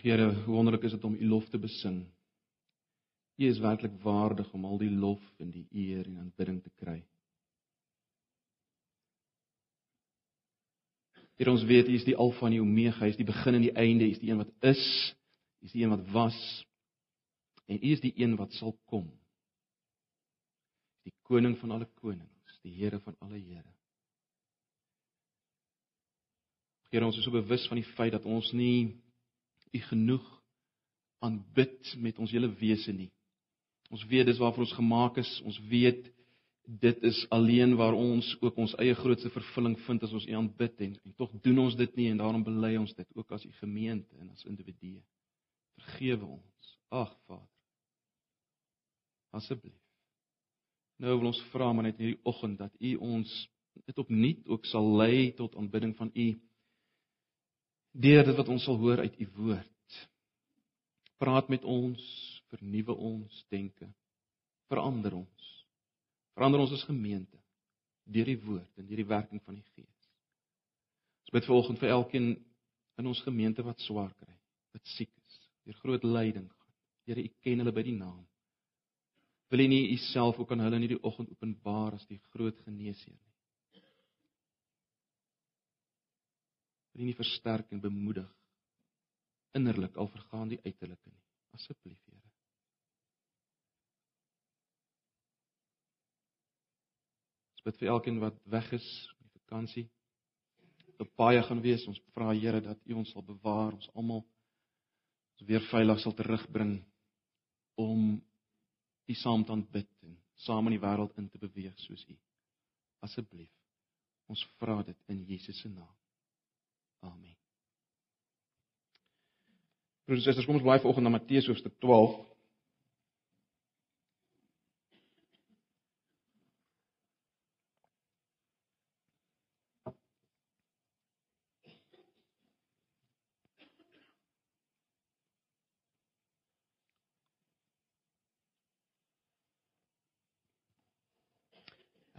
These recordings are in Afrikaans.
Here, hoe wonderlik is dit om U lof te besing. U is werklik waardig om al die lof en die eer en aanbidding te kry. Here, ons weet U is die Alfa en die Omega, U is die begin en die einde, U is die een wat is, U is die een wat was en U is die een wat sal kom. Die koning van alle konings, die Here van alle Here. Here, ons is so bewus van die feit dat ons nie U genoeg aanbid met ons hele wese nie. Ons weet dis waarvoor ons gemaak is. Ons weet dit is alleen waar ons ook ons eie grootste vervulling vind as ons U aanbid en, en tog doen ons dit nie en daarom bely ons dit ook as U gemeente en as individue. Vergewe ons. Ag Vader. Asseblief. Nou wil ons vra maar net hierdie oggend dat U ons dit opnuut ook sal lei tot aanbidding van U deur dit wat ons sal hoor uit u woord. Praat met ons, vernuwe ons denke, verander ons. Verander ons as gemeente deur die woord en deur die werking van die Gees. Ons bid vanoggend vir elkeen in ons gemeente wat swaar kry, wat siek is, deur groot lyding gaan. Here, u ken hulle by die naam. Wil u nie u self ook aan hulle in hierdie oggend openbaar as die groot geneesheer nie? Wil nie versterk en bemoedig innerlik al vergaan die uiterlike nie. Asseblief Here. Ons bid vir elkeen wat weg is op vakansie op baie gaan wees. Ons vra Here dat U ons sal bewaar. Ons almal ons weer veilig sal terugbring om U saam te aanbid en saam in die wêreld in te beweeg soos U. Asseblief ons vra dit in Jesus se naam Amen. Broers en susters, kom ons bly vanoggend na Matteus hoofstuk 12.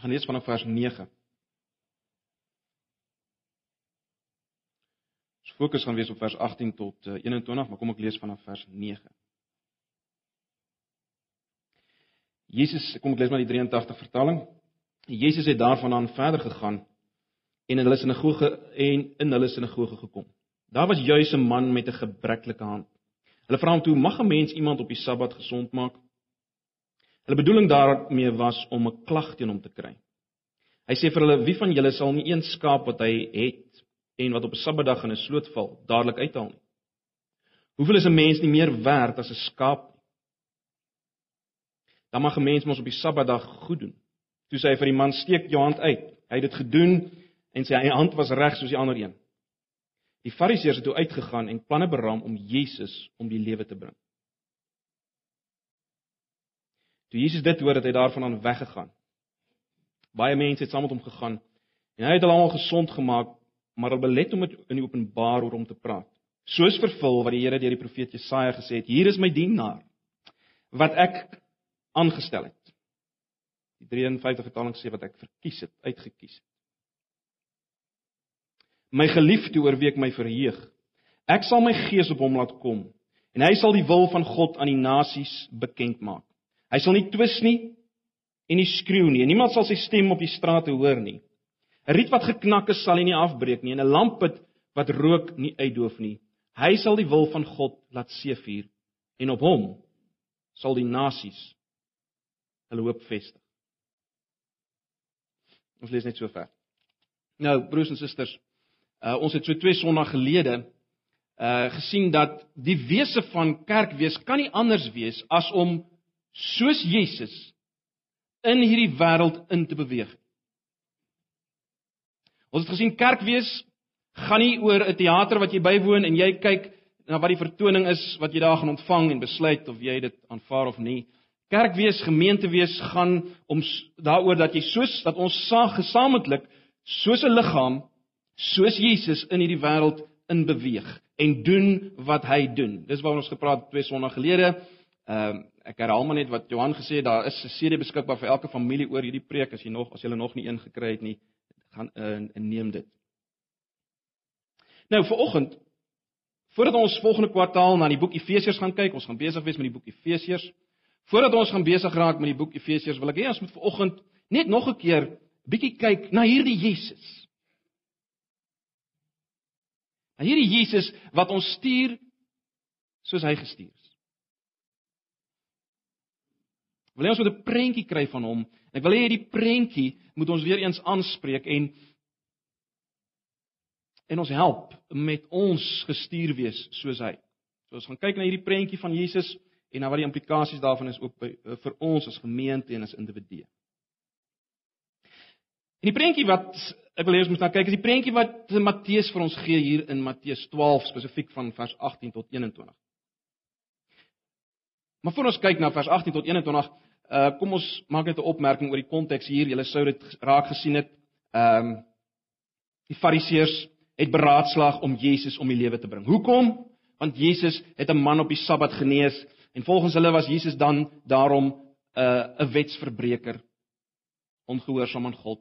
Ek gaan lees vanaf vers 9. Fokus gaan wees op vers 18 tot 21, eh, maar kom ek lees vanaf vers 9. Jesus, kom ek lees maar die 83 vertaling. Jesus het daarvandaan verder gegaan en in hulle sinagoge en in hulle sinagoge gekom. Daar was juis 'n man met 'n gebreklike hand. Hulle vra hom toe: "Mag 'n mens iemand op die Sabbat gesond maak?" Hulle bedoeling daarmee was om 'n klag teen hom te kry. Hy sê vir hulle: "Wie van julle sal nie een skaap wat hy het en wat op 'n Sabbatdag in 'n sloot val, dadelik uithaal nie. Hoeveel is 'n mens nie meer werd as 'n skaap? Dan mag 'n mens mos op die Sabbatdag goed doen. Toe sê hy vir die man: "Steek jou hand uit." Hy het dit gedoen en sy hand was reg soos die ander een. Die Fariseërs het toe uitgegaan en planne beraam om Jesus om die lewe te bring. Toe Jesus dit hoor, het hy daarvan aan weggegaan. Baie mense het saam met hom gegaan en hy het hulle almal gesond gemaak maar hulle belet om dit in die openbaar oor hom te praat. Soos vervul wat die Here deur die profeet Jesaja gesê het: "Hier is my dienaar wat ek aangestel het." Die 53 vertaling sê wat ek verkies het, uitgekies het. My geliefde oor wie ek my verheug. Ek sal my gees op hom laat kom en hy sal die wil van God aan die nasies bekend maak. Hy sal nie twis nie en nie skreeu nie en niemand sal sy stem op die strate hoor nie. 'n Riet wat geknak is, sal hy nie afbreek nie en 'n lampet wat rook nie uitdoof nie. Hy sal die wil van God laat seëvier en op hom sal die nasies hulle hoop vestig. Ons lees net so ver. Nou, broers en susters, uh, ons het so twee sonnae gelede uh gesien dat die wese van kerk wees kan nie anders wees as om soos Jesus in hierdie wêreld in te beweeg. Ons het gesien kerkwees gaan nie oor 'n teater wat jy bywoon en jy kyk na wat die vertoning is wat jy daar gaan ontvang en besluit of jy dit aanvaar of nie. Kerkwees, gemeentewees gaan om daaroor dat jy soos dat ons saam gesamentlik soos 'n liggaam soos Jesus in hierdie wêreld in beweeg en doen wat hy doen. Dis waaroor ons gepraat het twee Sondae gelede. Ehm uh, ek herhaal maar net wat Johan gesê het, daar is 'n CD beskikbaar vir elke familie oor hierdie preek as jy nog as jy nog nie een gekry het nie gaan uh, neem dit. Nou vir oggend Voordat ons volgende kwartaal na die boek Efesiërs gaan kyk, ons gaan besig wees met die boek Efesiërs. Voordat ons gaan besig raak met die boek Efesiërs, wil ek hê ons moet vanoggend net nog 'n keer bietjie kyk na hierdie Jesus. Na hierdie Jesus wat ons stuur soos hy gestuur is. Wil jy ons met 'n prentjie kry van hom? Ek wil hê hierdie prentjie moet ons weer eens aanspreek en en ons help met ons gestuur wees soos hy. So ons gaan kyk na hierdie prentjie van Jesus en na wat die implikasies daarvan is ook by, eh, vir ons as gemeente en as individue. En die prentjie wat ek wil hê ons moet na kyk is die prentjie wat Matteus vir ons gee hier in Matteus 12 spesifiek van vers 18 tot 21. Maar voor ons kyk na vers 18 tot 21, uh kom ons maak net 'n opmerking oor die konteks hier. Julle sou dit raak gesien het. Ehm um, die Fariseërs het beraadslaag om Jesus om die lewe te bring. Hoekom? Want Jesus het 'n man op die Sabbat genees en volgens hulle was Jesus dan daarom 'n uh, 'n wetsverbreker, ongehoorsaam aan God.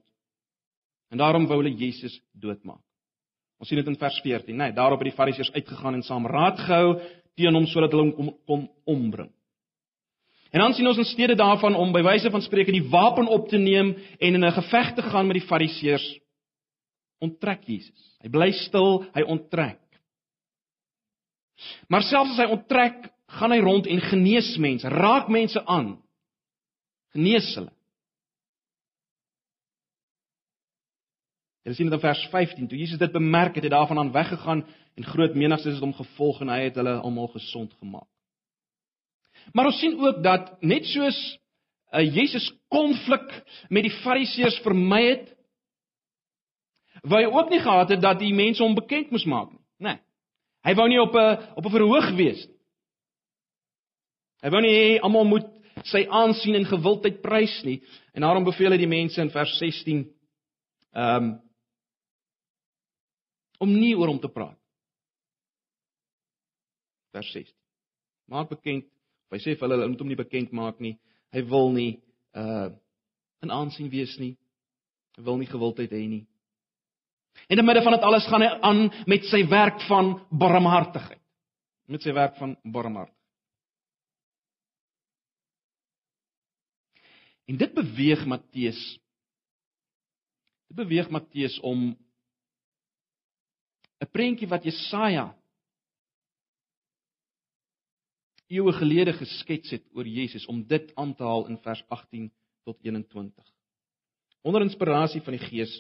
En daarom wou hulle Jesus doodmaak. Ons sien dit in vers 14, né? Nee, daarop het die Fariseërs uitgegaan en saam raad gehou teen hom sodat hulle hom kom ombring. En dan sien ons in steede daarvan om by wyse van spreke die wapen op te neem en in 'n geveg te gaan met die Fariseërs onttrek Jesus. Hy bly stil, hy onttrek. Maar selfs as hy onttrek, gaan hy rond en genees mense, raak mense aan. Genees hulle. Jy sien dit in vers 15. Toe Jesus dit bemerk het, het hy daarvan aan weggegaan en groot menigtes het hom gevolg en hy het hulle almal gesond gemaak. Maar ons sien ook dat net soos uh, Jesus konflik met die Fariseërs vermy het, wou hy ook nie gehad het dat die mense hom bekend moes maak nie. Nee. Hy wou nie op 'n op 'n verhoog wees nie. Hy wou nie hê almal moet sy aansien en gewildheid prys nie en daarom beveel hy die mense in vers 16 ehm um, om nie oor hom te praat. Vers 16. Maak bekend, hy sê vir hulle hulle moet hom nie bekend maak nie. Hy wil nie uh in aansien wees nie. Hy wil nie gewildheid hê nie. En in die midde van dit alles gaan hy aan met sy werk van barmhartigheid. Met sy werk van barmhartigheid. En dit beweeg Matteus. Dit beweeg Matteus om 'n prentjie wat Jesaja eeue gelede geskets het oor Jesus om dit aan te haal in vers 18 tot 21. Onder inspirasie van die Gees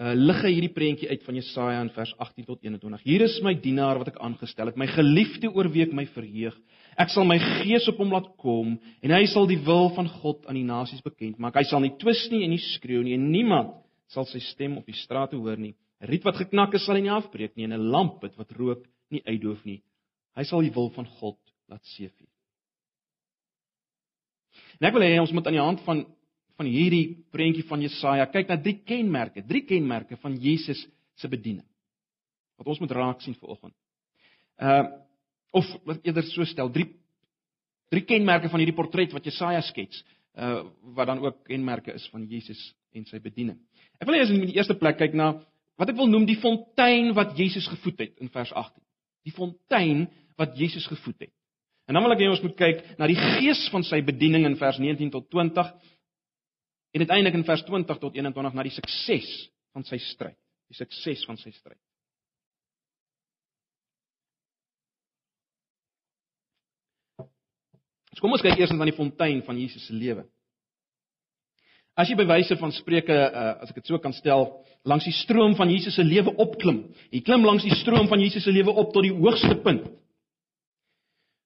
uh, lig hy hierdie prentjie uit van Jesaja in vers 18 tot 21. Hier is my dienaar wat ek aangestel het, my geliefde oor wie ek my verheug. Ek sal my gees op hom laat kom en hy sal die wil van God aan die nasies bekend maak. Hy sal nie twis nie en nie skreeu nie en niemand sal sy stem op die strate hoor nie. 'n Riet wat geknak is sal hy nie afbreek nie en 'n lamp wat rook nie uitdoof nie. Hy sal die wil van God laat seëvier. En ek wil hê ons moet aan die hand van van hierdie prentjie van Jesaja kyk na drie kenmerke, drie kenmerke van Jesus se bediening. Wat ons moet raak sien vanoggend. Uh of wat eerder so stel, drie drie kenmerke van hierdie portret wat Jesaja skets, uh wat dan ook kenmerke is van Jesus en sy bediening. Ek wil hê ons in die eerste plek kyk na wat ek wil noem die fontein wat Jesus gevoed het in vers 18. Die fontein wat Jesus gevoed het. En dan wil ek hê ons moet kyk na die gees van sy bediening in vers 19 tot 20 En uiteindelik in vers 20 tot 21 na die sukses van sy stryd, die sukses van sy stryd. So kom ons kyk eers na die fontein van Jesus se lewe. As jy bewyse van Spreuke uh, as ek dit so kan stel, langs die stroom van Jesus se lewe opklim. Jy klim langs die stroom van Jesus se lewe op tot die hoogste punt.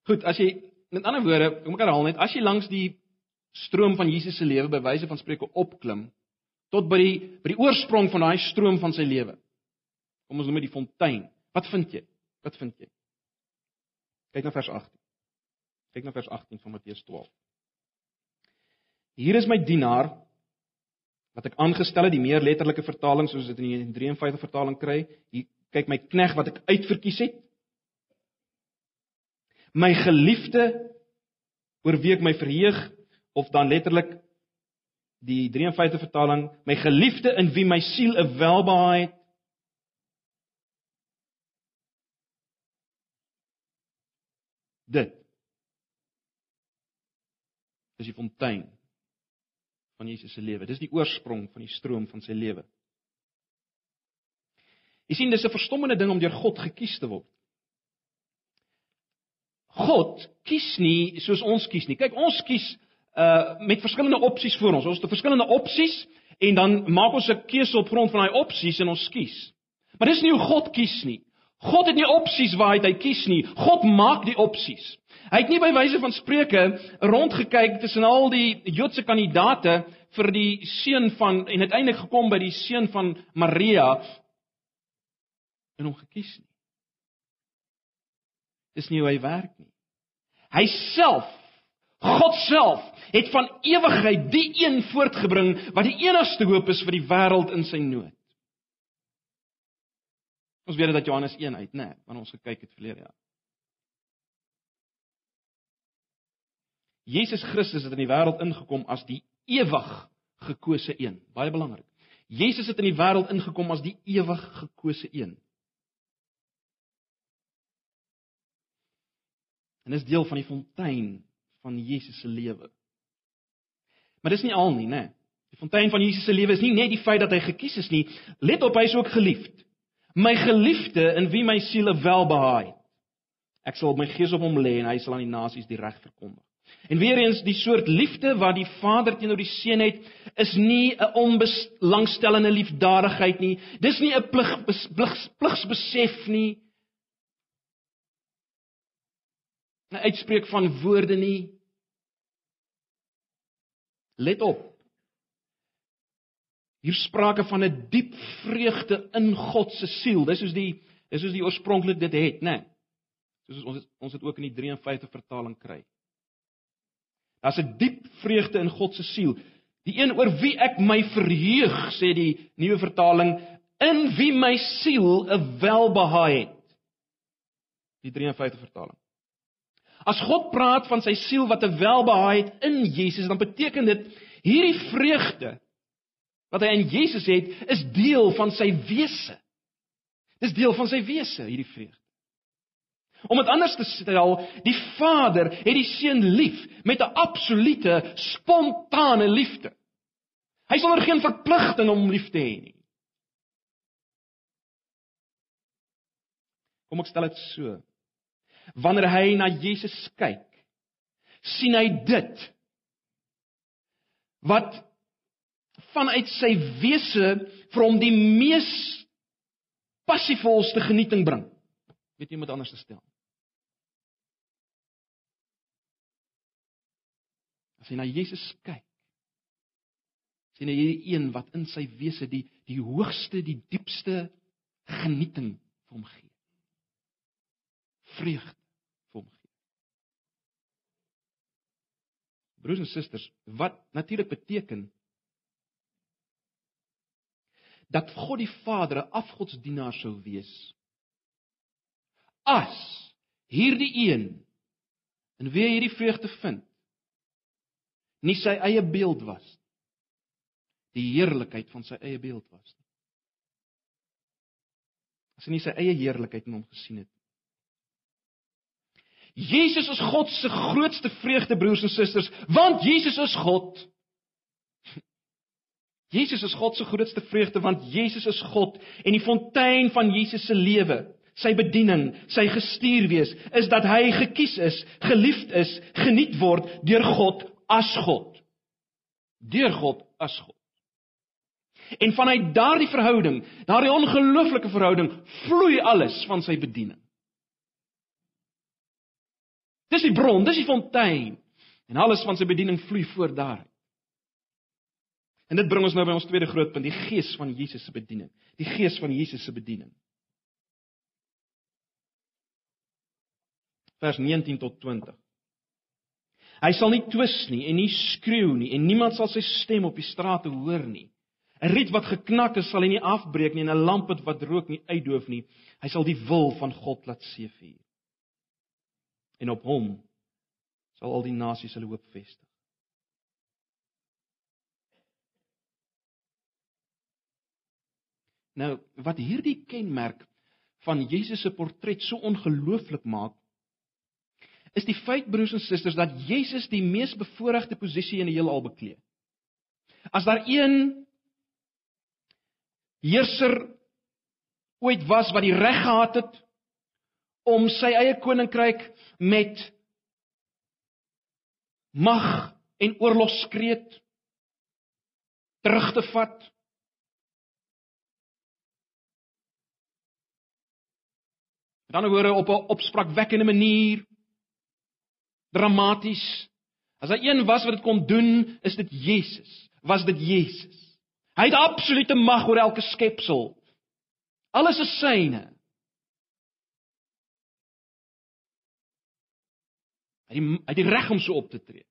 Goed, as jy met ander woorde, ek moet herhaal net, as jy langs die stroom van Jesus se lewe by wyse van spreuke opklim tot by die by die oorsprong van daai stroom van sy lewe. Kom ons noem dit die fontein. Wat vind jy? Wat vind jy? Kyk na vers 18. Kyk na vers 18 van Matteus 12. Hier is my dienaar wat ek aangestel het, die meer letterlike vertaling soos dit in die 53 vertaling kry. Hier kyk my knegg wat ek uitverkies het. My geliefde oor wie ek my verheug of dan letterlik die 53 vertaling my geliefde in wie my siel 'n welbehae het dit. Dis die fontein van Jesus se lewe. Dis die oorsprong van die stroom van sy lewe. Jy sien, dis 'n verstommende ding om deur God gekies te word. God kies nie soos ons kies nie. Kyk, ons kies uh met verskillende opsies voor ons. Ons het verskillende opsies en dan maak ons 'n keuse op grond van daai opsies en ons kies. Maar dis nie hoe God kies nie. God het nie opsies waar hy kies nie. God maak die opsies. Hy het nie by wyse van spreuke rondgekyk tussen al die Joodse kandidate vir die seun van en uiteindelik gekom by die seun van Maria en hom gekies nie. Dis nie hoe hy werk nie. Hy self, God self, het van ewigheid die een voortgebring wat die enigste hoop is vir die wêreld in sy nood. Ons weet dat Johannes 1 uit, né, wanneer ons gekyk het verlede jaar. Jesus Christus het in die wêreld ingekom as die ewig gekose een. Baie belangrik. Jesus het in die wêreld ingekom as die ewig gekose een. En dis deel van die fontein van Jesus se lewe. Maar dis nie al nie, né? Die fontein van Jesus se lewe is nie net die feit dat hy gekies is nie. Let op, hy is ook geliefd. My geliefde in wie my siele welbehaag. Ek sal my gees op hom lê en hy sal aan die nasies die reg verkondig. En weer eens die soort liefde wat die Vader teenoor die Seun het, is nie 'n onbelangstellende liefdadigheid nie. Dis nie 'n plig pligsbesef nie. 'n uitspreek van woorde nie. Let op. Hier sprake van 'n diep vreugde in God se siel. Dis soos die dis soos die oorspronklik dit het, né? Soos ons het, ons het ook in die 53 vertaling kry. Daar's 'n diep vreugde in God se siel. Die een oor wie ek my verheug, sê die nuwe vertaling, in wie my siel 'n welbehae het. Die 53 vertaling. As God praat van sy siel wat 'n welbehae het in Jesus, dan beteken dit hierdie vreugde wat hy in Jesus het, is deel van sy wese. Dis deel van sy wese, hierdie vreugde. Om dit anders te stel, die Vader het die seun lief met 'n absolute spontane liefde. Hy sonder geen verpligting om lief te hê nie. Kom ek stel dit so wanneer hy na Jesus kyk, sien hy dit wat vanuit sy wese vir hom die mees passievolste genieting bring. Weet jy met anders te stel. As jy na Jesus kyk, sien hy hierdie een wat in sy wese die die hoogste, die diepste genieting vir hom gee vreugde vir hom gee. Broers en susters, wat natuurlik beteken dat God die Vader 'n afgodsdienaar sou wees. As hierdie een in wie hierdie vreugde vind, nie sy eie beeld was die heerlikheid van sy eie beeld was nie. As hy nie sy eie heerlikheid in hom gesien het Jesus is God se grootste vreugde broers en susters, want Jesus is God. Jesus is God se grootste vreugde want Jesus is God en die fontein van Jesus se lewe, sy bediening, sy gestuur wees is dat hy gekies is, geliefd is, geniet word deur God as God. Deur God as God. En vanuit daardie verhouding, daardie ongelooflike verhouding, vloei alles van sy bediening. Dis die bron, dis die fontein. En alles van sy bediening vloei voort daaruit. En dit bring ons nou by ons tweede groot punt, die gees van Jesus se bediening. Die gees van Jesus se bediening. Vers 19 tot 20. Hy sal nie twis nie en nie skreeu nie en niemand sal sy stem op die strate hoor nie. 'n Riet wat geknak het, sal hy nie afbreek nie en 'n lamp wat rook nie uitdoof nie. Hy sal die wil van God laat seëvier en op hom sal al die nasies hulle hoop vestig. Nou, wat hierdie kenmerk van Jesus se portret so ongelooflik maak, is die feit broers en susters dat Jesus die mees bevoordeelde posisie in die heelal beklee. As daar een heerser ooit was wat die reg gehad het om sy eie koninkryk met mag en oorlogskreet terug te vat Ander woorde op 'n opspraakwekkende manier dramaties. As daar een was wat dit kon doen, is dit Jesus. Was dit Jesus? Hy het absolute mag oor elke skepsel. Alles is syne. Hy het die reg om so op te tree.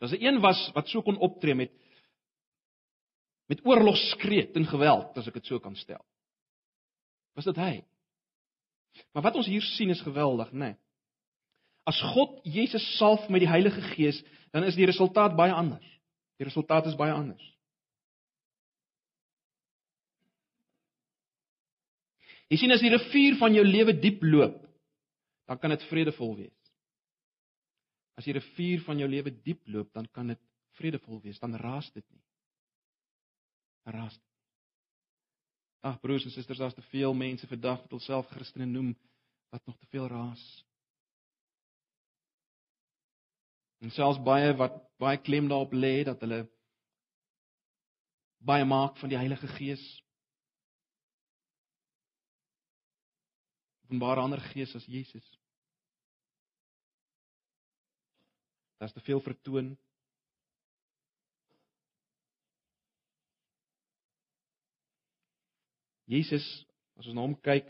As 'n een was wat so kon optree met met oorlogskreet en geweld, as ek dit so kan stel was dit hy. Maar wat ons hier sien is geweldig, né? Nee. As God Jesus salf met die Heilige Gees, dan is die resultaat baie anders. Die resultaat is baie anders. Jy sien as die rivier van jou lewe diep loop, dan kan dit vredevol wees. As die rivier van jou lewe diep loop, dan kan dit vredevol wees, dan raas dit nie. Raas. Dit. Ag broers en susters, daar's te veel mense vandag wat hulself Christene noem wat nog te veel raas. En selfs baie wat baie klem daarop lê dat hulle baie maak van die Heilige Gees. Openbare ander gees as Jesus. Daar's te veel vertoon. Jesus, as ons na hom kyk,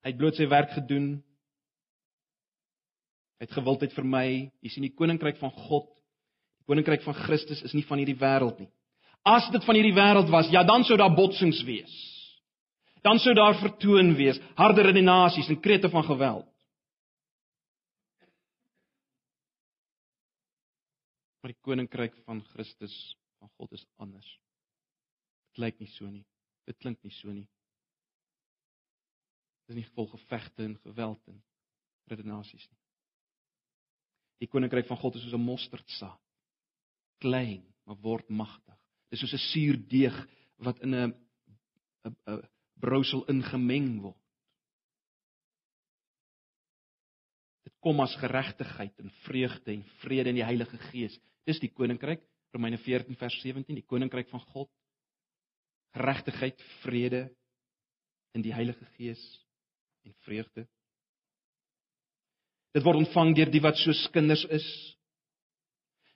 hy het bloot sy werk gedoen. Hy het gewildheid vir my. Jy sien die koninkryk van God, die koninkryk van Christus is nie van hierdie wêreld nie. As dit van hierdie wêreld was, ja, dan sou daar botsings wees. Dan sou daar vertoon wees, harde redenasies en krete van geweld. Maar die koninkryk van Christus van God is anders. Dit lyk nie so nie. Dit klink nie so nie. Dit is nie vol gevegte en geweld en redenasies nie. Die koninkryk van God is soos 'n mosterdsaad. Klein, maar word magtig. Dit is soos 'n suurdeeg wat in 'n 'n 'n brousel ingemeng word. Dit kom as geregtigheid en vreugde en vrede in die Heilige Gees. Dis die koninkryk, Romeine 14 vers 17, die koninkryk van God geregtigheid, vrede in die Heilige Gees en vreugde. Dit word ontvang deur die wat soos kinders is.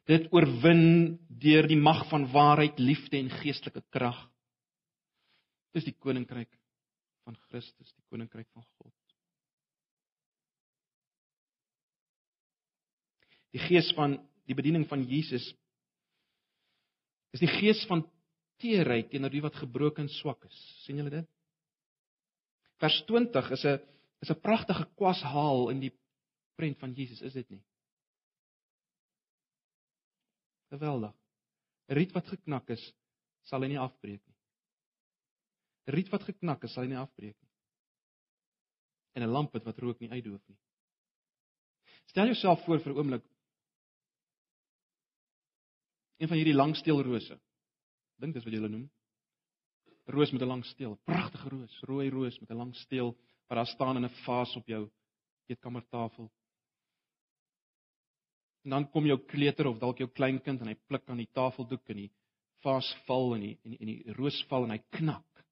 Dit oorwin deur die mag van waarheid, liefde en geestelike krag. Dis die koninkryk van Christus, die koninkryk van God. Die gees van die bediening van Jesus is die gees van teerheid teenoor die wat gebroken en swak is. sien julle dit? Vers 20 is 'n is 'n pragtige kwashaal in die prent van Jesus, is dit nie? Geweldig. 'n Riet wat geknak is, sal hy nie afbreek nie. 'n Riet wat geknak is, sal hy nie afbreek nie. En 'n lamp wat rook nie uitdoof nie. Stel jouself voor vir 'n oomblik een van hierdie langsteelrose dink dis wat jy hulle noem. Roos met 'n lang steel, pragtige roos, rooi roos met 'n lang steel wat daar staan in 'n vaas op jou eetkamertafel. En dan kom jou kleuter of dalk jou kleinkind en hy pluk aan die tafeldoek en die vaas val en die en en die roos val en hy knak.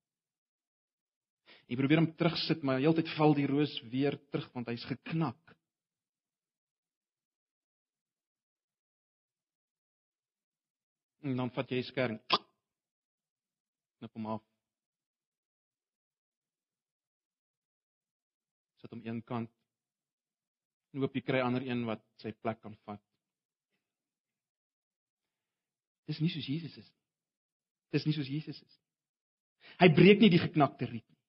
Jy probeer hom terugsit, maar heeltyd val die roos weer terug want hy's geknak. En dan vat jy skerm knip hom af. Sit hom een kant. En hoop jy kry ander een wat sy plek kan vat. Dis nie soos Jesus is nie. Dis nie soos Jesus is nie. Hy breek nie die geknakte riet nie.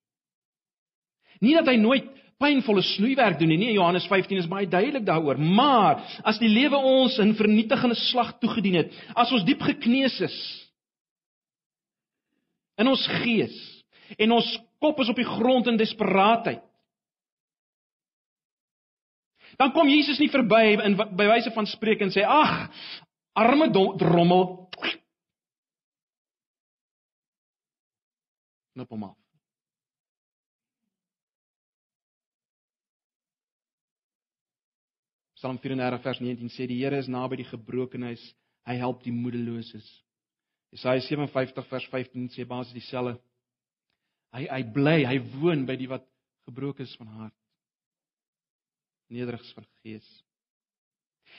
Nie dat hy nooit pynvolle snoeiwerk doen nie. Nee, Johannes 15 is baie duidelik daaroor. Maar as die lewe ons in vernietigende slag toegedien het, as ons diep gekneus is, in ons gees en ons kop is op die grond in desperaatheid. Dan kom Jesus nie verby in by wyse van spreek en sê: "Ag, arme drommel." Knip hom af. Psalm 34 vers 19 sê die Here is naby die gebrokenes, hy help die moedeloses. Jesaja 57 vers 15 sê basies dieselfde. Hy hy bly, hy woon by die wat gebroken is van hart. Nederigs van gees.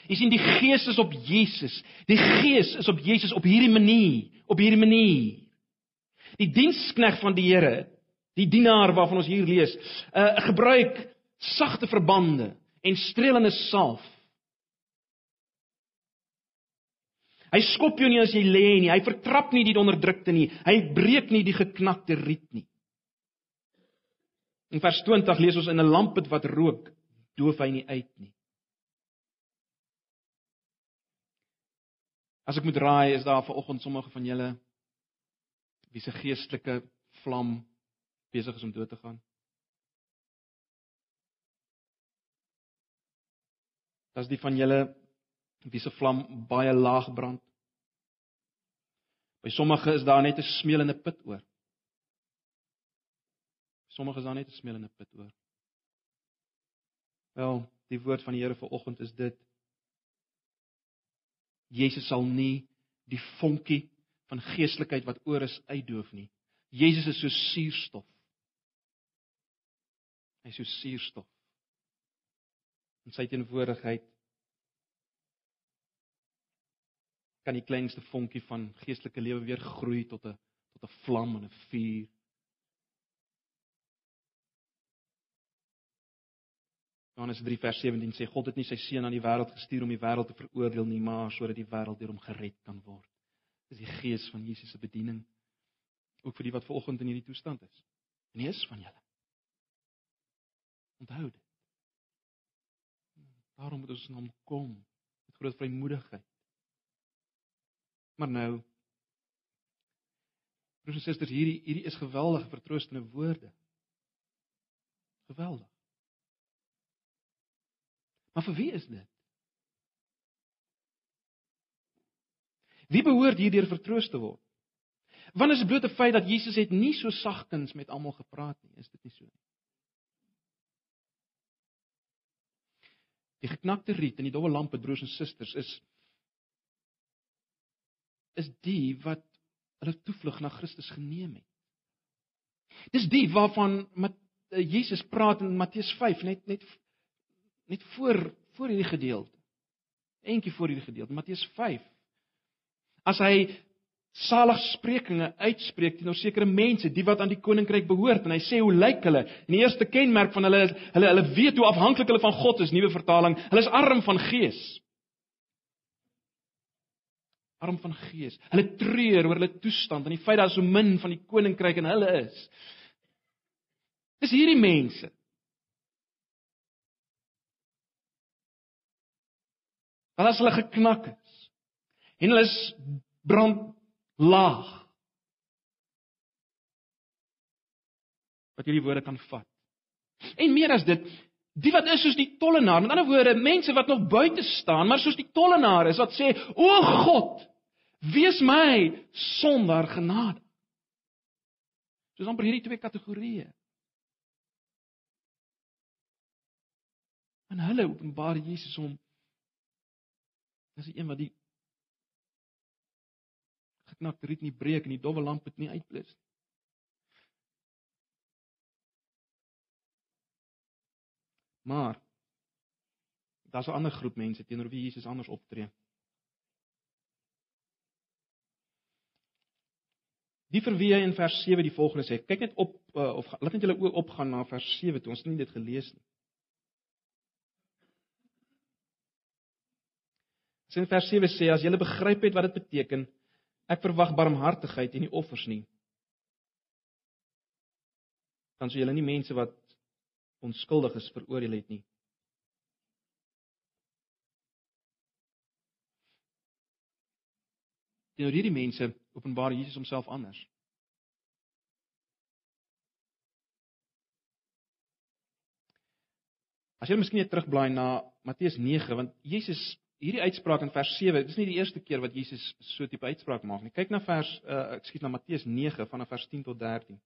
Jy sien die gees is op Jesus. Die gees is op Jesus op hierdie manier, op hierdie manier. Die dienskneg van die Here, die dienaar waarvan ons hier lees, uh gebruik sagte verbande en strelende salf. Hy skop jou nie as jy lê nie, hy vertrap nie die onderdrukte nie, hy breek nie die geknakte riet nie. In vers 20 lees ons in 'n lampet wat rook, doof hy nie uit nie. As ek moet raai, is daar vanoggend sommige van julle wie se geestelike vlam besig is om dood te gaan. Dis die van julle wie se vlam baie laag brand. By sommige is daar net 'n smeelende put oor. Sommige is daar net 'n smeelende put oor. Wel, die woord van die Here vir oggend is dit Jesus sal nie die vonkie van geestelikheid wat oor is uitdoof nie. Jesus is so suurstof. Hy is so suurstof in sy teenwoordigheid kan die kleinste vonkie van geestelike lewe weer groei tot 'n tot 'n vlam en 'n vuur. Johannes 3 vers 17 sê God het nie sy seun aan die wêreld gestuur om die wêreld te veroordeel nie, maar sodat die wêreld deur hom gered kan word. Dis die gees van Jesus se bediening ook vir die wat vanoggend in hierdie toestand is. En nie is van julle. Onthou dit. Daarom moet ons na hom kom met groot vrymoedigheid. Maar nou Broers en susters, hierdie hierdie is geweldige vertroostende woorde. Geweldig. Maar vir wie is dit? Wie behoort hierdeur vertroos te word? Want is bloot 'n feit dat Jesus het nie so sagkens met almal gepraat nie, is dit nie so nie? Die geknakte riet en die dowwe lampe broers en susters is is die wat hulle toevlug na Christus geneem het. Dis die waarvan met eh, Jesus praat in Matteus 5 net net net voor voor hierdie gedeelte. Eentjie voor hierdie gedeelte, Matteus 5. As hy saligsprekinge uitspreek teenoor sekere mense, die wat aan die koninkryk behoort en hy sê hoe lyk hulle? En die eerste kenmerk van hulle is hulle hulle weet hoe afhanklik hulle van God is, nuwe vertaling. Hulle is arm van gees. Arm van gees. Hulle treur oor hulle toestand en die feit dat so min van die koninkryk in hulle is. Dis hierdie mense. Hulle is hulle geknak is. En hulle is brand laag. Wat hierdie woorde kan vat. En meer as dit, die wat is soos die tollenaar, met ander woorde, mense wat nog buite staan, maar soos die tollenaar is wat sê, "O God, wees my sondaar genade." Soos amper hierdie twee kategorieë. En hulle openbaar Jesus hom as die een wat die geknakte riet nie breek en die dowwe lamp het nie uitblus nie. Maar daar's 'n ander groep mense teenoor wie Jesus anders optree. Die vir wie hy in vers 7 die volgende sê, kyk net op uh, of laat net julle oë opgaan na vers 7 toe ons het nie dit gelees nie. Sin vers 7 sê as julle begryp het wat dit beteken Ek verwag barmhartigheid en nie offers nie. Dan sou julle nie mense wat onskuldig is veroordeel het nie. Teenoor hierdie mense openbaar Jesus homself anders. As jy miskien net terugblaai na Matteus 9, want Jesus hierdie uitspraak in vers 7, dis nie die eerste keer wat Jesus so tipe uitspraak maak nie. Kyk na vers uh ekskuus na Matteus 9 vanaf vers 10 tot 13.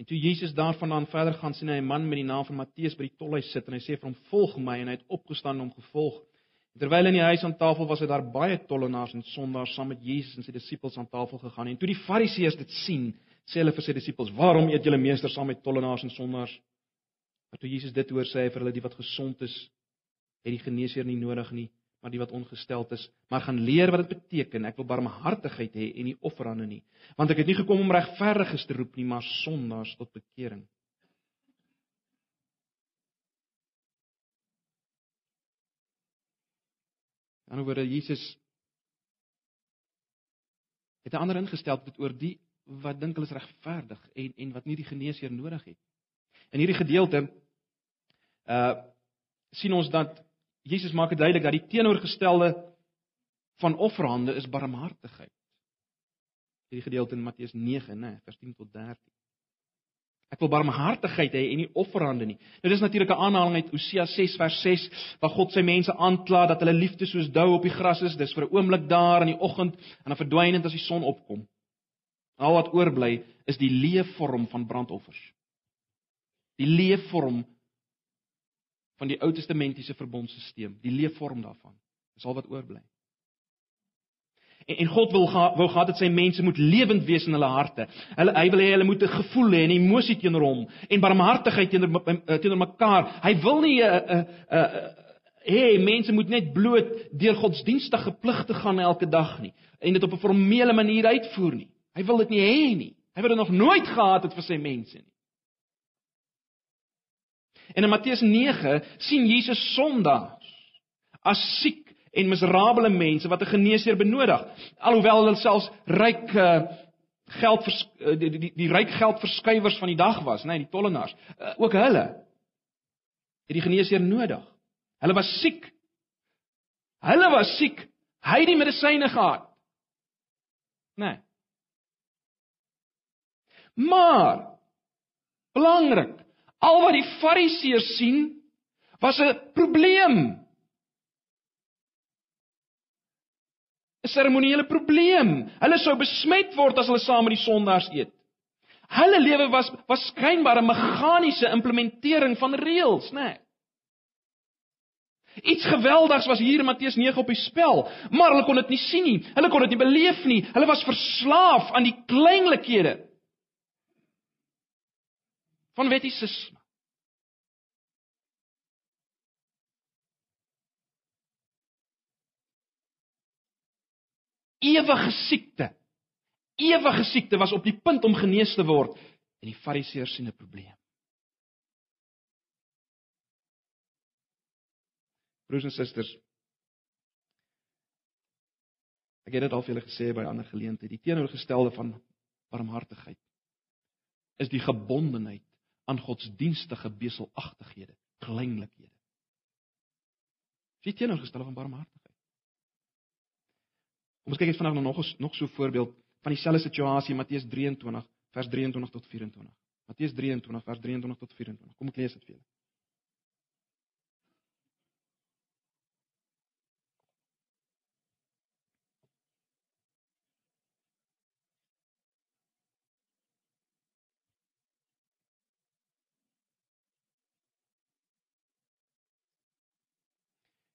En toe Jesus daarvandaan verder gaan, sien hy 'n man met die naam van Matteus by die tolhuis sit en hy sê vir hom: "Volg my." En hy het opgestaan en hom gevolg. En terwyl in die huis aan tafel was, het daar baie tollenaars en sondaars saam met Jesus en sy disippels aan tafel gegaan. En toe die Fariseërs dit sien, sê hulle vir sy disippels: "Waarom eet julle meester saam met tollenaars en sondaars?" Maar toe Jesus dit hoor, sê hy vir hulle: "Die wat gesond is, het die geneesheer nie nodig nie, maar die wat ongesteld is, maar gaan leer wat dit beteken. Ek wil barmhartigheid hê en nie offerande nie, want ek het nie gekom om regverdiges te roep nie, maar sondaars tot bekering. Dan oor Jesus het 'n ander ingestel dit oor die wat dink hulle is regverdig en en wat nie die geneesheer nodig het. In hierdie gedeelte uh sien ons dat Jesus maak dit duidelik dat die teenoorgestelde van offerhande is barmhartigheid. Hierdie gedeelte in Matteus 9, né, vers 10 tot 13. Ek wil barmhartigheid hê en nie offerhande nie. Nou dis natuurlik 'n aanhaling uit Hosea 6 vers 6 waar God sy mense aankla dat hulle liefde soos dou op die gras is, dis vir 'n oomblik daar in die oggend en dan verdwyn dit as die son opkom. Al wat oorbly is die leefvorm van brandoffers. Die leefvorm van die Ou Testamentiese verbondstelsel, die leefvorm daarvan. Dis al wat oorbly. En, en God wil ga, wou gehad dat sy mense moet lewend wees in hulle harte. Hulle hy wil hê hulle moet 'n gevoel hê en emosie teenoor hom en barmhartigheid teenoor eh, teenoor mekaar. Hy wil nie 'n uh, 'n uh, 'n uh, hê uh, mense moet net bloot deur godsdienstige pligte gaan elke dag nie en dit op 'n formele manier uitvoer nie. Hy wil dit nie hê nie. Hy het dit nog nooit gehad het vir sy mense nie. En in Matteus 9 sien Jesus sondaars as siek en miserabele mense wat 'n geneesheer benodig. Alhoewel hulle selfs ryk uh, geld vers, uh, die die, die, die ryk geldverskuiwers van die dag was, nê, nee, die tollenaars. Uh, ook hulle het die geneesheer nodig. Hulle was siek. Hulle was siek. Hy het die medisyne gehad. Nê. Nee. Maar belangrik Al wat die Fariseërs sien was 'n probleem. 'n Seremoniele probleem. Hulle sou besmet word as hulle saam met die sondaars eet. Hulle lewe was was skynbaar 'n meganiese implementering van reëls, né? Nee. Iets geweldigs was hier in Matteus 9 op die spel, maar hulle kon dit nie sien nie. Hulle kon dit nie beleef nie. Hulle was verslaaf aan die kleinlikhede van wettisisme. Ewige siekte. Ewige siekte was op die punt om genees te word en die fariseërs sien 'n probleem. Broers en susters, ek het dit al vir julle gesê by ander geleenthede, die teenoorgestelde van barmhartigheid is die gebondenheid aan godsdienstige beselagtighede, kleinlikhede. Dis teenoorgestel van barmhartigheid. Kom ons kyk eens vanaand nog nog so 'n voorbeeld van dieselfde situasie Matteus 23 vers 23 tot 24. Matteus 23 vers 23 tot 24. Kom ek lees dit vir julle.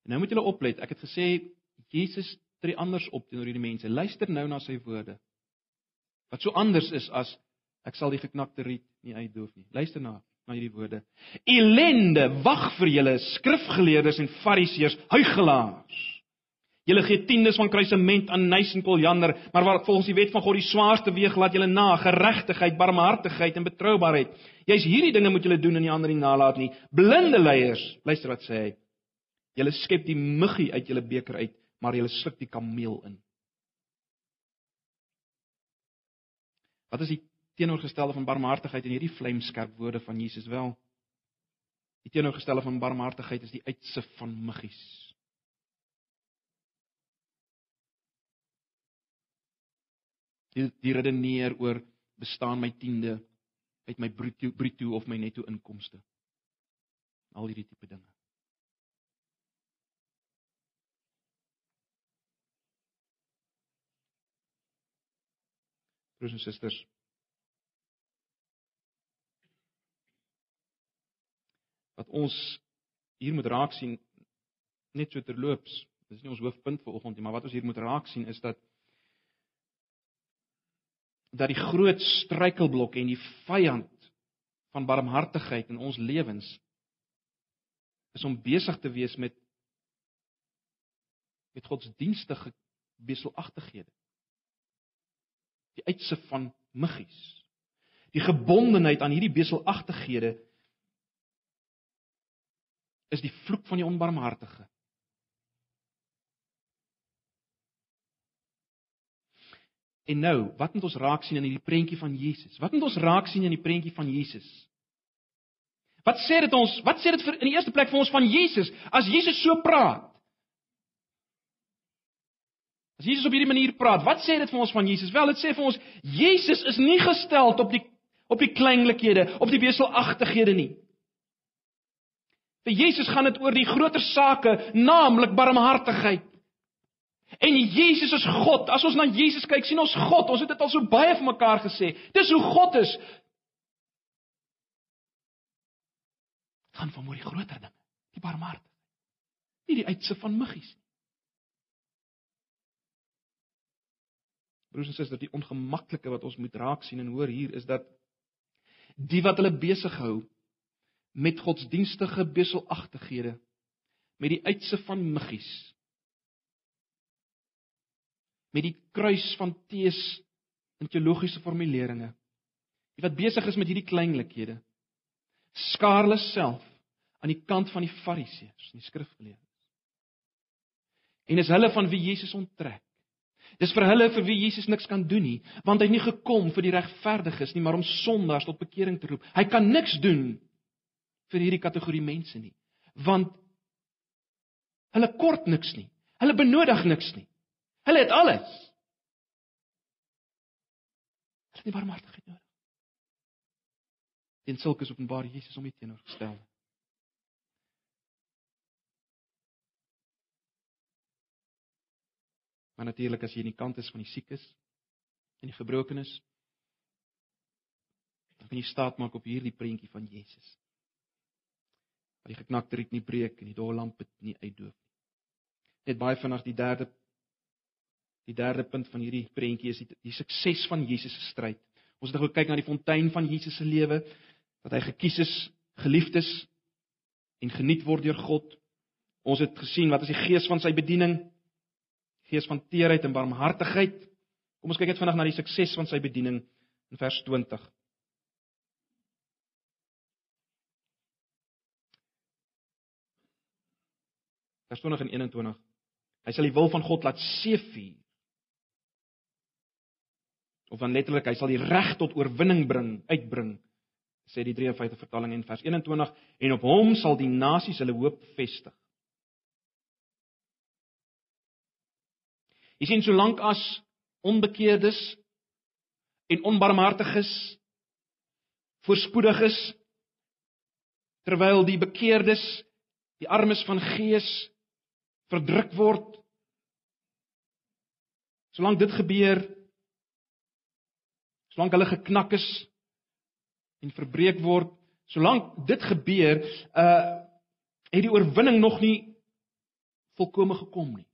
En nou moet julle oplet. Ek het gesê Jesus tree anders op teenoor hierdie mense. Luister nou na sy woorde. Wat so anders is as ek sal die geknakte riet nie uitdoof nie. Luister na na hierdie woorde. Elende wag vir julle skrifgeleerdes en fariseërs, huigelaars. Julle gee tiendes van kruisement aan nys en koljander, maar wat volgens die wet van God die swaarste weeg laat julle na, geregtigheid, barmhartigheid en betroubaarheid. Jy's hierdie dinge moet julle doen en nie ander nie nalat nie. Blinde leiers, luister wat sê hy. Julle skep die muggie uit julle beker uit, maar julle sluk die kameel in. Wat is die teenoorgestelde van barmhartigheid in hierdie vlamskerp woorde van Jesus wel? Die teenoorgestelde van barmhartigheid is die uitsif van muggies. Die, die redeneer oor bestaan my tiende uit my bruto bruto of my netto inkomste. Al hierdie tipe dinge. Broers en susters. Wat ons hier moet raak sien net so terloops, dis nie ons hoofpunt vir oggend nie, maar wat ons hier moet raak sien is dat dat die groot struikelblok en die vyand van barmhartigheid in ons lewens is om besig te wees met met godsdienstige beselagtighede. Die uitsig van muggies. Die gebondenheid aan hierdie beselagtighede is die vloek van die onbarmhartige. En nou, wat moet ons raak sien in hierdie prentjie van Jesus? Wat moet ons raak sien in die prentjie van Jesus? Wat sê dit ons? Wat sê dit vir in die eerste plek vir ons van Jesus as Jesus so praat? As Jesus op hierdie manier praat, wat sê dit vir ons van Jesus? Wel, dit sê vir ons Jesus is nie gestel op die op die kleinlikhede, op die beselagtighede nie. Vir Jesus gaan dit oor die groter sake, naamlik barmhartigheid. En Jesus is God. As ons na Jesus kyk, sien ons God. Ons het dit al so baie vir mekaar gesê. Dis hoe God is. Gaan van oor die groter dinge, die barmhartigheid. Nie die uitse van muggies nie. Broers en susters, die ongemaklike wat ons moet raak sien en hoor hier is dat die wat hulle besig hou met godsdienstige beselagtighede met die uitse van muggies met die kruis van tees in teologiese formuleringe. Die wat besig is met hierdie kleinlikhede skaar hulle self aan die kant van die fariseërs, die skrifgeleerdes. En is hulle van wie Jesus onttrek. Dis vir hulle vir wie Jesus niks kan doen nie, want hy het nie gekom vir die regverdiges nie, maar om sondaars tot bekering te roep. Hy kan niks doen vir hierdie kategorie mense nie, want hulle kort niks nie. Hulle benodig niks nie. Hulle het alles. Hulle het nie barmhartigheid nodig. En sulke is openbaar Jesus om dit teenoorgestel. Maar natuurlik as jy aan die kant is van die siekes en die gebrokenes, dan kan jy staat maak op hierdie prentjie van Jesus. Wat die geknakte riet nie breek en die dowwe lamp nie uitdoof nie. Net baie vinnig die derde Die derde punt van hierdie prentjie is die, die sukses van Jesus se stryd. Ons het nou gekyk na die fontein van Jesus se lewe, dat hy gekies is, geliefd is en geniet word deur God. Ons het gesien wat is die gees van sy bediening? Gees van teerheid en barmhartigheid. Kom ons kyk net vinnig na die sukses van sy bediening in vers 20. Vers 20 en 21. Hy sal die wil van God laat seëvier of dan letterlik hy sal die reg tot oorwinning bring, uitbring, sê die 53 vertaling in vers 21 en op hom sal die nasies hulle hoop vestig. Jy sien solank as onbekeerdes en onbarmhartiges voorspoediges terwyl die bekeerdes die armes van gees verdruk word solank dit gebeur solank hulle geknak is en verbreek word, solank dit gebeur, uh het die oorwinning nog nie volkome gekom nie.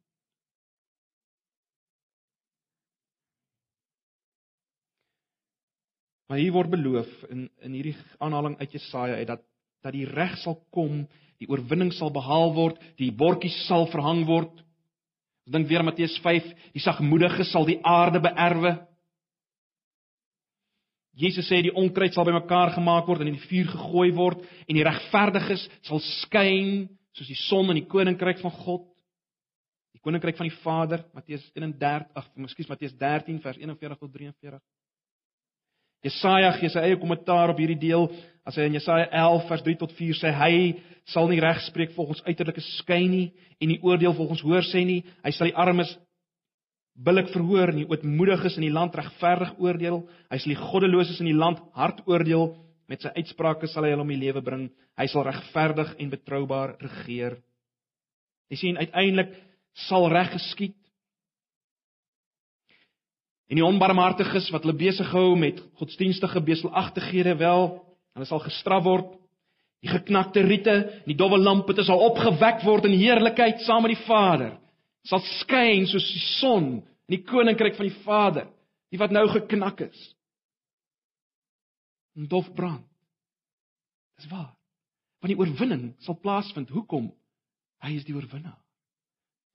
Maar hier word beloof in in hierdie aanhaling uit Jesaja uit dat dat die reg sal kom, die oorwinning sal behaal word, die bordjies sal verhang word. Ons dink weer Matteus 5, die sagmoediges sal die aarde beerwe. Jesus sê die onkruid sal bymekaar gemaak word en in die vuur gegooi word en die regverdiges sal skyn soos die son in die koninkryk van God. Die koninkryk van die Vader, Matteus 31, ag, ekskuus, Matteus 13 vers 41 tot 43. Jesaja gee sy eie kommentaar op hierdie deel as hy in Jesaja 11 vers 3 tot 4 sê hy sal nie regspreek volgens uiterlike skyn nie en nie oordeel volgens hoor sê nie. Hy sal die armes billik verhoor en die ootmoediges in die land regverdig oordeel. Hy sal die goddeloses in die land hard oordeel. Met sy uitsprake sal hy hulle om die lewe bring. Hy sal regverdig en betroubaar regeer. Jy sien uiteindelik sal reg geskied. En die onbarmhartiges wat hulle besig hou met godsdienstige beselagtighede wel, hulle sal gestraf word. Die geknakte riete, die dowwe lampe, dit sal opgewek word in heerlikheid saam met die Vader. Sal skyn soos die son in die koninkryk van die Vader, die wat nou geknak is. En dof brand. Dis waar. Want die oorwinning sal plaasvind. Hoekom? Hy is die oorwinnaar.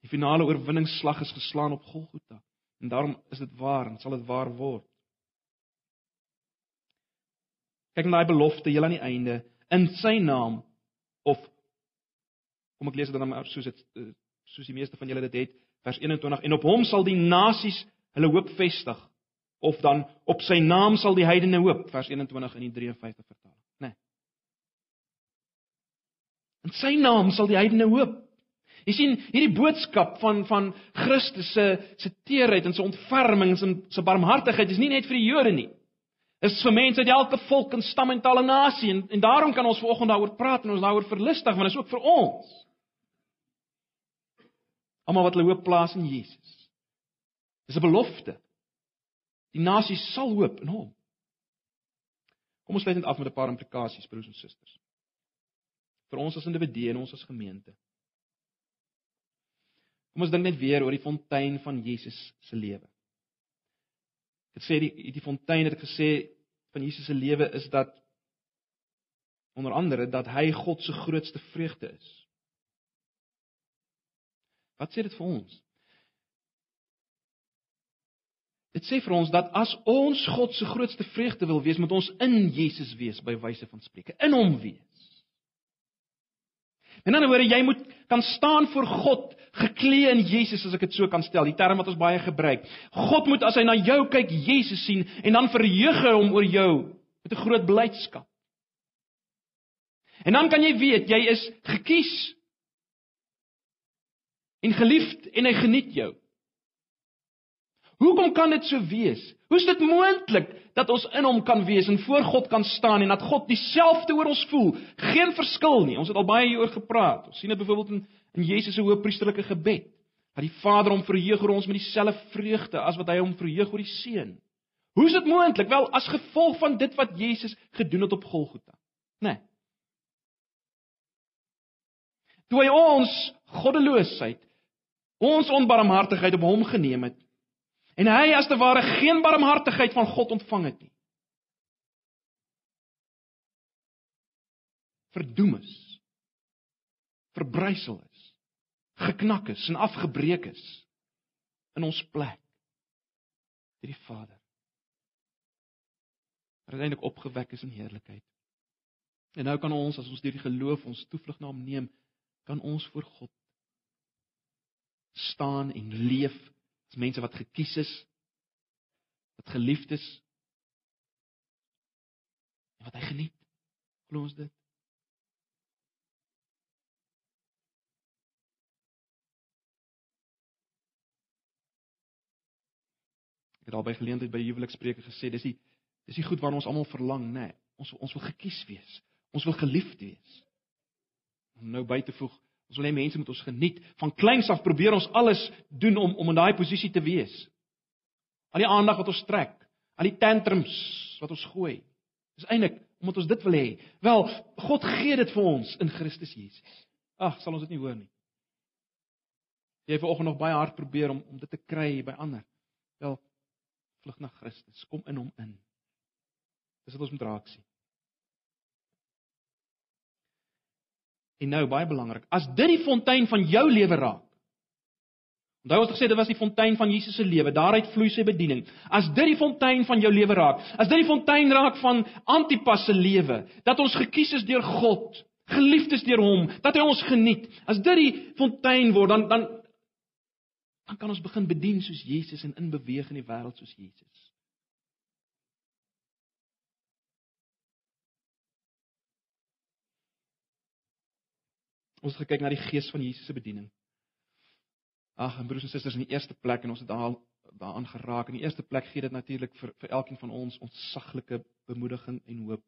Die finale oorwinningsslag is geslaan op Golgotha. En daarom is dit waar en sal dit waar word. Kyk na daai belofte heel aan die einde in sy naam of kom ek lees dit dan maar soos dit eh, soos die meeste van julle dit het vers 21 en op hom sal die nasies hulle hoop vestig of dan op sy naam sal die heidene hoop vers 21 in die 53 vertaling nê nee. In sy naam sal die heidene hoop Jy sien, hierdie boodskap van van Christus se se teerheid en sy ontferming en sy barmhartigheid is nie net vir die Jode nie. Dit is vir mense uit elke volk en stam en taal en nasie en, en daarom kan ons vanoggend daaroor praat en ons daaroor verlustig want dit is ook vir ons. Almal wat hulle hoop plaas in Jesus. Dis 'n belofte. Die nasie sal hoop in hom. Kom ons sluit net af met 'n paar implikasies broers en susters. Vir ons as individue en ons as gemeente. Kom ons dink net weer oor die fontein van Jesus se lewe. Dit sê die die fontein het gesê van Jesus se lewe is dat onder andere dat hy God se grootste vreugde is. Wat sê dit vir ons? Dit sê vir ons dat as ons God se grootste vreugde wil wees, moet ons in Jesus wees by wyse van spreuke, in hom wees. In 'n ander woorde, jy moet kan staan voor God geklee in Jesus as ek dit so kan stel, die term wat ons baie gebruik. God moet as hy na jou kyk, Jesus sien en dan verheug hy hom oor jou met 'n groot blydskap. En dan kan jy weet jy is gekies en geliefd en hy geniet jou. Hoekom kan dit so wees? Hoe is dit moontlik dat ons in hom kan wees en voor God kan staan en dat God dieselfde oor ons voel? Geen verskil nie. Ons het al baie hieroor gepraat. Ons sien dit byvoorbeeld in in Jesus se hoëpriesterlike gebed. Dat die Vader hom verheug oor ons met dieselfde vreugde as wat hy hom verheug oor die Seun. Hoe is dit moontlik? Wel, as gevolg van dit wat Jesus gedoen het op Golgotha. Né? Nee. Toe hy ons goddeloosheid, ons onbarmhartigheid op hom geneem het, En hy as te ware geen barmhartigheid van God ontvang het nie. Verdoem is. Verbrysel is. Geknak is en afgebreek is in ons plek. Deur die Vader. Uiteindelik opgewek is in heerlikheid. En nou kan ons as ons deur die geloof ons toevlug na hom neem, kan ons voor God staan en leef Dis mense wat gekies is, wat geliefd is. En wat hy geniet. Glo ons dit? Ek het al by geleentheid by huwelikspreke gesê, dis die dis die goed waarna ons almal verlang, nê. Nee, ons ons wil gekies wees. Ons wil geliefd wees. Om nou by te voeg, Ons wil hê mense moet ons geniet. Van kleins af probeer ons alles doen om om in daai posisie te wees. Al die aandag wat ons trek, al die tantrums wat ons gooi. Dis eintlik omdat ons dit wil hê. Wel, God gee dit vir ons in Christus Jesus. Ag, sal ons dit nie hoor nie. Jy het vanoggend nog baie hard probeer om om dit te kry by ander. Wel, vlug na Christus, kom in hom in. Dis wat ons moet raak sien. En nou baie belangrik, as dit die fontein van jou lewe raak. Onthou ons het gesê dit was die fontein van Jesus se lewe, daaruit vloei sy bediening. As dit die fontein van jou lewe raak, as dit die fontein raak van Antipas se lewe, dat ons gekies is deur God, geliefd is deur hom, dat hy ons geniet. As dit die fontein word, dan dan dan kan ons begin bedien soos Jesus en inbeweeg in die wêreld soos Jesus. Ons het gekyk na die gees van Jesus se bediening. Ag, en broers en susters, in die eerste plek en ons het daar daaraan geraak. In die eerste plek gee dit natuurlik vir vir elkeen van ons ontsaglike bemoediging en hoop.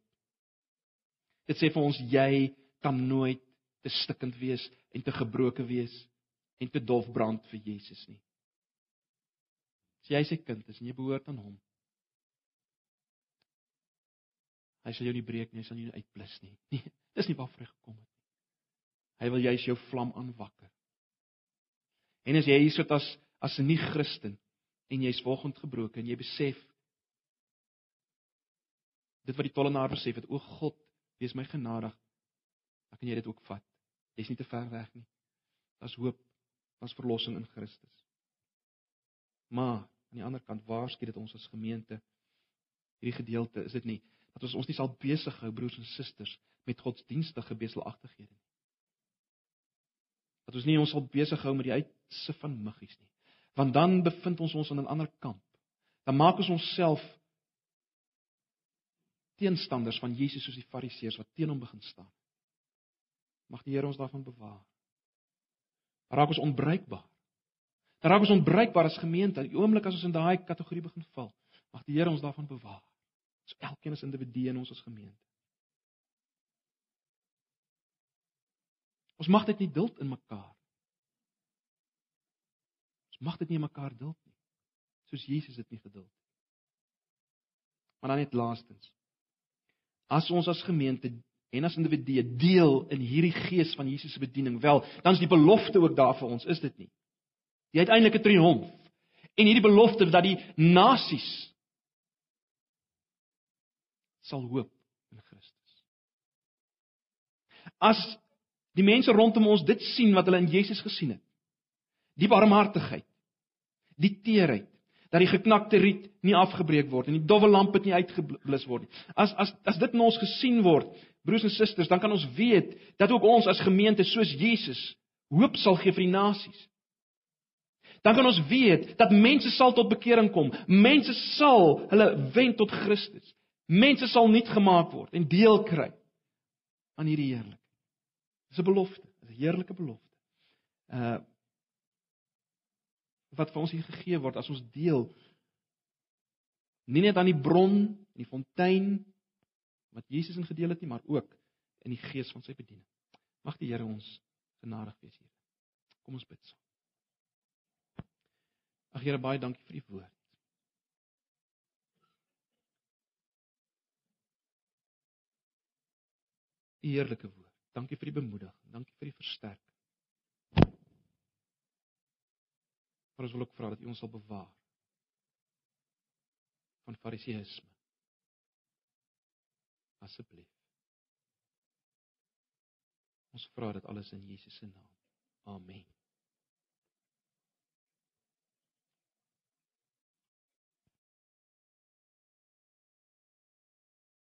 Dit sê vir ons jy kan nooit te stikkend wees en te gebroken wees en te dof brand vir Jesus nie. As jy sy kind is en jy behoort aan hom, hy sal jou nie breek nie, hy sal jou nie uitblus nie. Nee, dis nie waarvoor hy gekom het. Hy wil juis jou vlam aanwakker. En as jy hier sit as as 'n nie-Christen en jy's volgens gebroken en jy besef dit wat die tollenaar besef het, o God, wees my genadig. Dan kan jy dit ook vat. Jy's nie te ver weg nie. Daar's hoop, daar's verlossing in Christus. Maar aan die ander kant, waar skiet dit ons as gemeente? Hierdie gedeelte, is dit nie dat ons ons nie sal besig hou broers en susters met godsdienstige beselagtighede nie. Dat ons nie ons sal besig hou met die uitse van muggies nie. Want dan bevind ons ons aan 'n ander kamp. Dan maak ons onsself teenstanders van Jesus soos die Fariseërs wat teen hom begin staan. Mag die Here ons daarvan bewaar. Raak ons onbruikbaar. Dan raak ons onbruikbaar as gemeente. Die oomblik as ons in daai kategorie begin val, mag die Here ons daarvan bewaar. Ons elkeen as individu in ons as gemeente. Ons mag dit nie duld in mekaar. Ons mag dit nie mekaar duld nie. Soos Jesus dit nie geduld het. Maar dan net laastens. As ons as gemeente en as individue deel in hierdie gees van Jesus se bediening, wel, dan is die belofte ook daar vir ons, is dit nie? Die uiteindelike triomf en hierdie belofte dat die nasies sal hoop in Christus. As die mense rondom ons dit sien wat hulle in Jesus gesien het, die barmhartigheid, die teerheid, dat die geknakte riet nie afgebreek word en die dowwe lamp het nie uitgeblus word nie. As as as dit in ons gesien word, broers en susters, dan kan ons weet dat ook ons as gemeente soos Jesus hoop sal gee vir die nasies. Dan kan ons weet dat mense sal tot bekering kom. Mense sal hulle wend tot Christus. Mense sal nuut gemaak word en deel kry aan hierdie heerlikheid. Dis 'n belofte, 'n heerlike belofte. Uh wat vir ons hier gegee word as ons deel nie net aan die bron, die fontein wat Jesus in gedeel het nie, maar ook in die gees van sy bediening. Mag die Here ons genadig wees hier. Kom ons bid saam. Ag Here, baie dankie vir die woord. Eerlike woord. Dankie vir die bemoediging. Dankie vir die versterking. Maar ons wil ook vra dat U ons sal bewaar van fariseïsme. Asseblief. Ons vra dit alles in Jesus se naam. Amen.